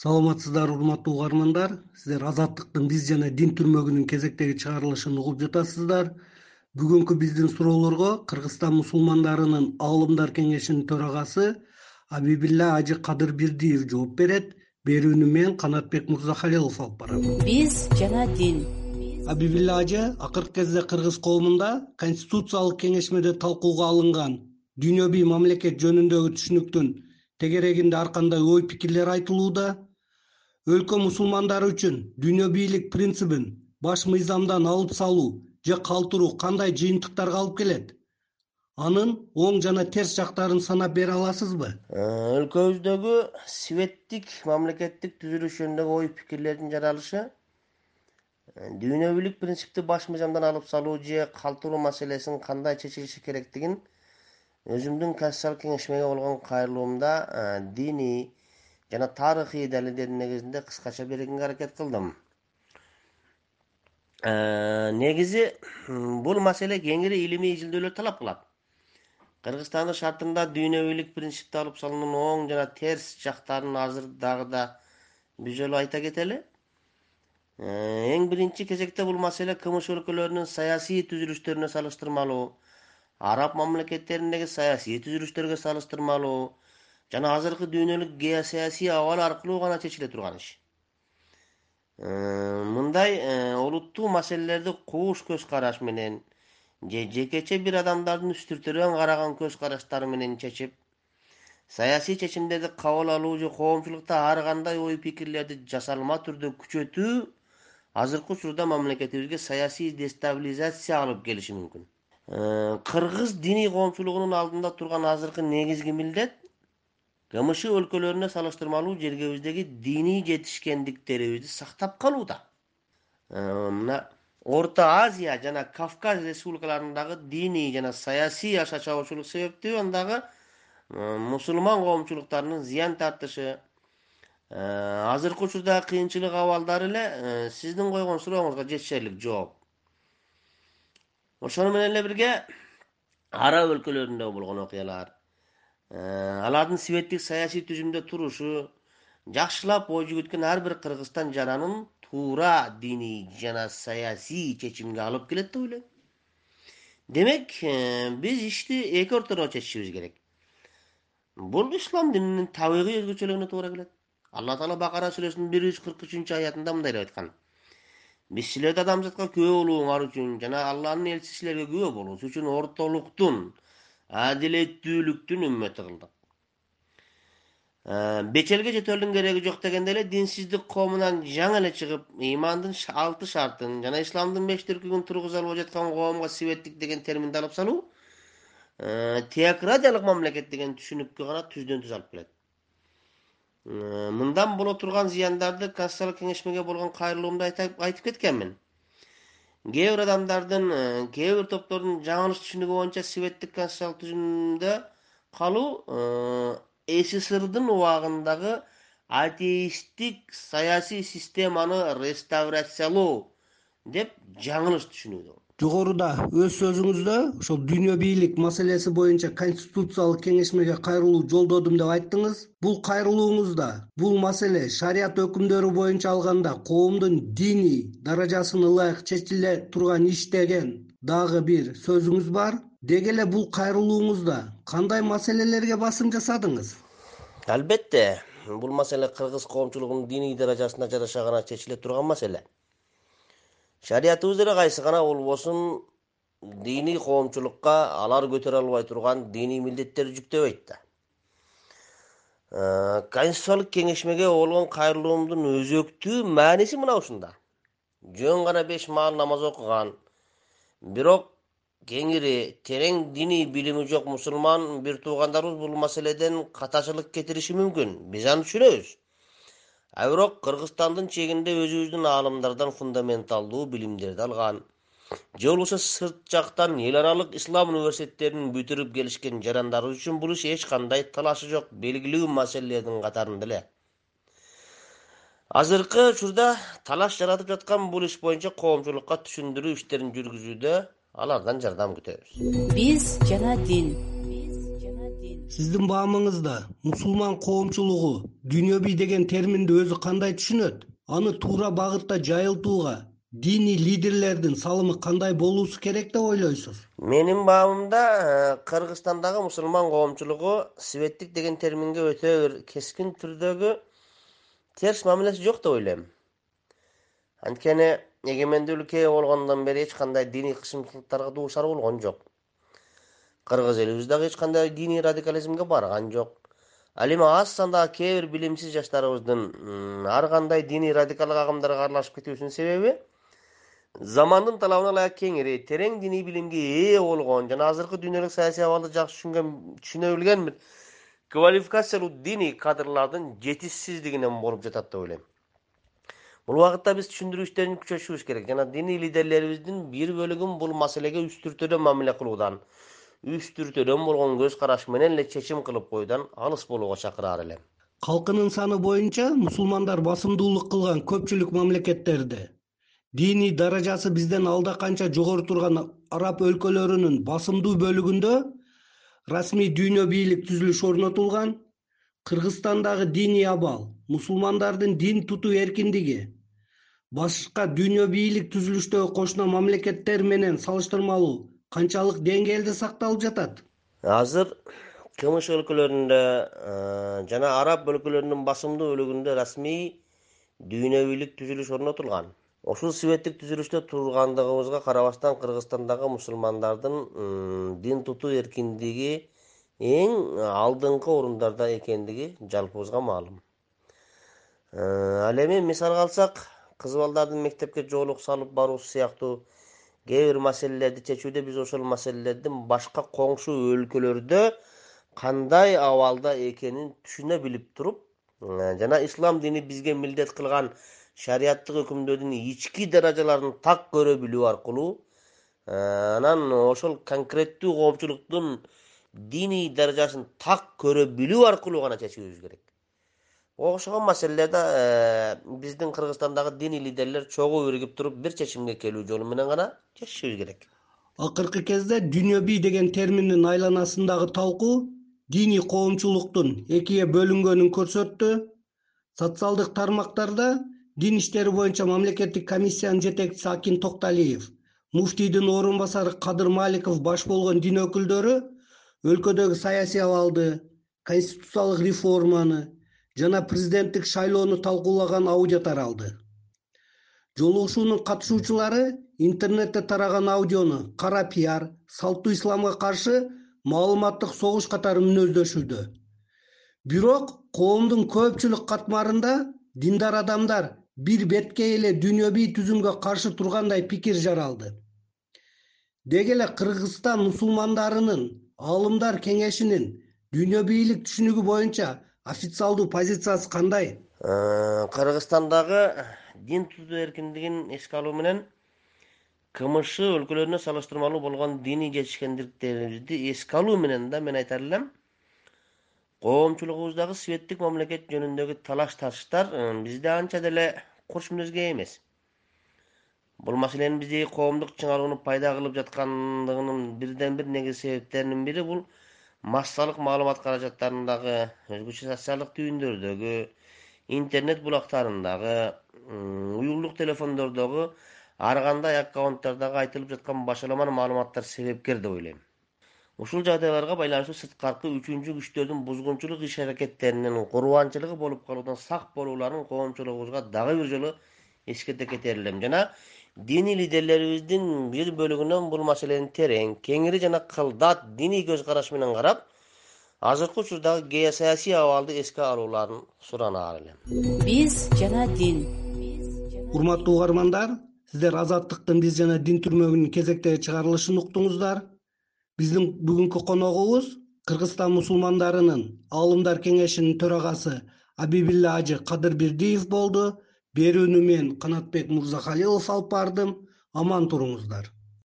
саламатсыздарбы урматтуу угармандар. Сиздер азаттыктын биз жана дин түрмөгүнүн кезектеги чыгарылышын угуп жатасыздар. Бүгүнкү биздин суроолорго кыргызстан мусулмандарынын аалымдар кеңешинин төрагасы абибилла ажы кадырбердиев жооп берет. Берүүнү мен канатбек мырзахалилов алып барам. Биз жана дин. Абибилла ажы акыркы кезде кыргыз коомунда конституциялык кеңешмеде талкууга алынган дүйнө бий мамлекет жөнүндөгү түшүнүктүн тегерегинде ар кандай ой пикирлер айтылууда өлкө мусулмандары үчүн дүйнө бийлик принцибин баш мыйзамдан алып салуу же калтыруу кандай жыйынтыктарга алып келет? Анын оң жана терс жактарын санап бере аласызбы? Э, өлкөбүздөгү светтик мамлекеттик түзүлүш жөнүндөгү ой пикирлердин жаралышы э, дүйнө бийлик принципти баш мыйзамдан алып салуу же калтыруу маселесин кандай чечилиши керектигин өзүмдүн конституциялык кеңешмеге болгон кайрылуумда э, диний жана тарыхый далилдердин негизинде кыскача бергенге аракет кылдым. Э, негизи бул маселе кеңири илимий изилдөөлөр талап кылат. Кыргызстандын шартында дүйнө бийлик принципти алып салуунун оң жана терс жактарын азыр дагы да бир жолу айта кетели. Э, эң биринчи кезекте бул маселе кмш өлкөлөрүнүн саясий түзүлүштөрүнө салыштырмалуу араб мамлекеттериндеги саясий түзүлүштөргө салыштырмалуу жана азыркы дүйнөлүк геосаясий абал аркылуу гана чечиле турган иш. Э, мындай э, олуттуу маселелерди кууш көз караш менен же жекече бир адамдардын үстүртөрөн караган көз караштары менен чечип саясий чечимдерди кабыл алуу же коомчулукта ар кандай ой пикирлерди жасалма түрдө күчөтүү азыркы учурда мамлекетибизге саясий дестабилизация алып келиши мүмкүн. Э, кыргыз диний коомчулугунун алдында турган азыркы негизги милдет кмш өлкөлөрүнө салыштырмалуу жергебиздеги диний жетишкендиктерибизди сактап калууда. Э, мына орто азия жана кавказ республикаларындагы диний жана саясий аша себептүү андагы э, мусулман коомчулуктарынын зыян тартышы э, азыркы учурдагы кыйынчылык абалдары эле сиздин койгон сурооңузга жетишерлик жооп ошону менен эле бирге араб өлкөлөрүндө болгон окуялар алардын светтик саясий түзүмдө турушу жакшылап ой жүгүрткөн ар бир кыргызстан жаранын туура диний жана саясий чечимге алып келет деп ойлойм. Демек э, биз ишти эки ортодо чечишибиз керек. Бул ислам дининин табигый өзгөчөлүгүнө туура келет. Алла таала бакара сүрөсүнүн бир жүз кырк үчүнчү аятында мындай деп айткан. Биз силерди адамзатка күбө болууңар үчүн жана алланын элчиси силерге күбө болуусу үчүн ортолуктун адилеттүүлүктүн үммөтү кылдык. Э, бечелге жетөөлдүн кереги жок дегенде эле динсиздик коомунан жаңы эле чыгып ыймандын алты шартын жана исламдын беш түркүгүн тургуза албай жаткан коомго светтик деген терминди алып салуу э, теократиялык мамлекет деген түшүнүккө гана түздөн түз алып келет. Э, мындан боло турган зыяндарды конституциялык кеңешмеге болгон кайрылуумда айтып кеткенмин кээ бир адамдардын э, кээ бир топтордун жаңылыш түшүнүгү боюнча светтик конституциялык түзүмдө калуу э, сссрдын убагындагы атеисттик саясий системаны реставрациялоо деп жаңылыш түшүнүүдө жогоруда өз сөзүңүздө ошол дүйнө бийлик маселеси боюнча конституциялык кеңешмеге кайрылуу жолдодум деп айттыңыз. Бул кайрылууңузда бул маселе шарият өкүмдөрү боюнча алганда коомдун диний даражасына ылайык чечиле турган иш деген дагы бир сөзүңүз бар. Деги эле бул кайрылууңузда кандай маселелерге басым жасадыңыз? Албетте бул маселе кыргыз коомчулугунун диний даражасына жараша гана чечиле турган маселе шариятыбыз деле кайсы гана болбосун диний коомчулукка алар көтөрө албай турган диний милдеттерди жүктөбөйт да. Э, конституциялык кеңешмеге болгон кайрылуумдун өзөктүү мааниси мына ушунда. Жөн гана беш маал намаз окуган бирок кеңири терең диний билими жок мусулман бир туугандарыбыз бул маселеден катачылык кетириши мүмкүн. Биз аны түшүнөбүз а бирок кыргызстандын чегинде өзүбүздүн аалымдардан фундаменталдуу билимдерди алган. Же болбосо сырт жактан эл аралык ислам университеттерин бүтүрүп келишкен жарандарыбыз үчүн бул иш эч кандай талашы жок белгилүү маселелердин катарында эле азыркы учурда талаш жаратып жаткан бул иш боюнча коомчулукка түшүндүрүү иштерин жүргүзүүдө алардан жардам күтөбүз. Биз жана дин сиздин баамыңызда мусулман коомчулугу дүйнөбүй деген терминди өзү кандай түшүнөт? Аны туура багытта жайылтууга диний лидерлердин салымы кандай болуусу керек деп ойлойсуз? Менин баамымда э, кыргызстандагы мусулман коомчулугу светтик деген терминге өтө бир кескин түрдөгү терс мамилеси жок деп ойлойм. Анткени эгемендүү өлкө болгондон бери эч кандай диний кысымчылыктарга дуушар болгон жок кыргыз элибиз дагы эч кандай диний радикализмге барган жок. Ал эми аз сандагы кээ бир билимсиз жаштарыбыздын ар кандай диний радикалдык агымдарга аралашып кетүүсүнүн себеби замандын талабына ылайык кеңири терең диний билимге ээ болгон жана азыркы дүйнөлүк саясий абалды жакшы түшүнгөн түшүнө билген бир квалификациялуу диний кадрлардын жетишсиздигинен болуп жатат деп ойлойм. Бул убакытта биз түшүндүрүү иштерин күчөтүшүбүз керек. Жана диний лидерлерибиздин бир бөлүгүн бул маселеге үстүртөдөн мамиле кылуудан үстүртөдөн болгон көз караш менен эле чечим кылып коюудан алыс болууга чакыраар элем. Калкынын саны боюнча мусулмандар басымдуулук кылган көпчүлүк мамлекеттерде. Диний даражасы бизден алда канча жогору турган араб өлкөлөрүнүн басымдуу бөлүгүндө расмий дүйнө бийлик түзүлүшү орнотулган кыргызстандагы диний абал мусулмандардын дин тутуу эркиндиги башка дүйнө бийлик түзүлүштөгү кошуна мамлекеттер менен салыштырмалуу канчалык деңгээлде сакталып жатат? Азыр кмш өлкөлөрүндө жана араб өлкөлөрүнүн басымдуу бөлүгүндө расмий дүйнө бийлик түзүлүш орнотулган. Ушул светтик түзүлүштө тургандыгыбызга карабастан кыргызстандагы мусулмандардын дин тутуу эркиндиги эң алдыңкы орундарда экендиги жалпыбызга маалым. Э, ал эми мисалга алсак кыз балдардын мектепке жоолук салып баруусу сыяктуу кээ бир маселелерди чечүүдө биз ошол маселелердин башка коңшу өлкөлөрдө кандай абалда экенин түшүнө билип туруп э, жана ислам дини бизге милдет кылган шарияттык өкүмдөрдүн ички даражаларын так көрө билүү аркылуу э, анан ошол конкреттүү коомчулуктун диний даражасын так көрө билүү аркылуу гана чечүүбүз керек окшогон маселелерде э, биздин кыргызстандагы диний лидерлер чогуу биригип туруп бир чечимге келүү жолу менен гана чечишибиз керек. Акыркы кезде дүйнөбий деген терминдин айланасындагы талкуу диний коомчулуктун экиге бөлүнгөнүн көрсөттү. Социалдык тармактарда дин иштери боюнча мамлекеттик комиссиянын жетекчиси акин токталиев муфтийдин орун басары кадыр маликов баш болгон дин өкүлдөрү өлкөдөгү саясий абалды конституциялык реформаны жана президенттик шайлоону талкуулаган аудио таралды жолугушуунун катышуучулары интернетте тараган аудиону кара пиар салттуу исламга каршы маалыматтык согуш катары мүнөздөшүүдө бирок коомдун көпчүлүк катмарында диндар адамдар бир беткей эле дүйнөбий түзүмгө каршы тургандай пикир жаралды. Деги эле кыргызстан мусулмандарынын аалымдар кеңешинин дүйнөбийлик түшүнүгү боюнча официалдуу позициясы кандай? Э, кыргызстандагы дин тутуу эркиндигин эске алуу менен кмш өлкөлөрүнө салыштырмалуу болгон диний жетишкендиктерибизди эске алуу менен да мен айтар элем коомчулугубуздагы светтик мамлекет жөнүндөгү талаш тартыштар э, бизде анча деле курч мүнөзгө ээ эмес. Бул маселенин биздеги коомдук чыңалууну пайда кылып жаткандыгынын бирден бир негизги себептеринин бири бул массалык маалымат каражаттарындагы өзгөчө социалдык түйүндөрдөгү интернет булактарындагы уюлдук телефондордогу ар кандай аккаунттардагы айтылып жаткан башаламан маалыматтар себепкер деп ойлойм. Ушул жагдайларга байланыштуу сырткаркы үчүнчү күчтөрдүн бузгунчулук иш аракеттеринин курбанчылыгы болуп калуудан сак болууларын коомчулугубузга дагы бир жолу эскерте кетер элем жана диний лидерлерибиздин бир бөлүгүнөн бул маселени терең кеңири жана кылдат диний көз караш менен карап азыркы учурдагы геосаясий абалды эске алууларын суранаар элем. Биз жана дин. Урматтуу угармандар сиздер азаттыктын биз жана дин түрмөгүнүн кезектеги чыгарылышын уктуңуздар. Биздин бүгүнкү коногубуз кыргызстан мусулмандарынын аалымдар кеңешинин төрагасы абибилла ажы кадырбердиев болду берүүнү мен канатбек мырзахалилов алып бардым. Аман туруңуздар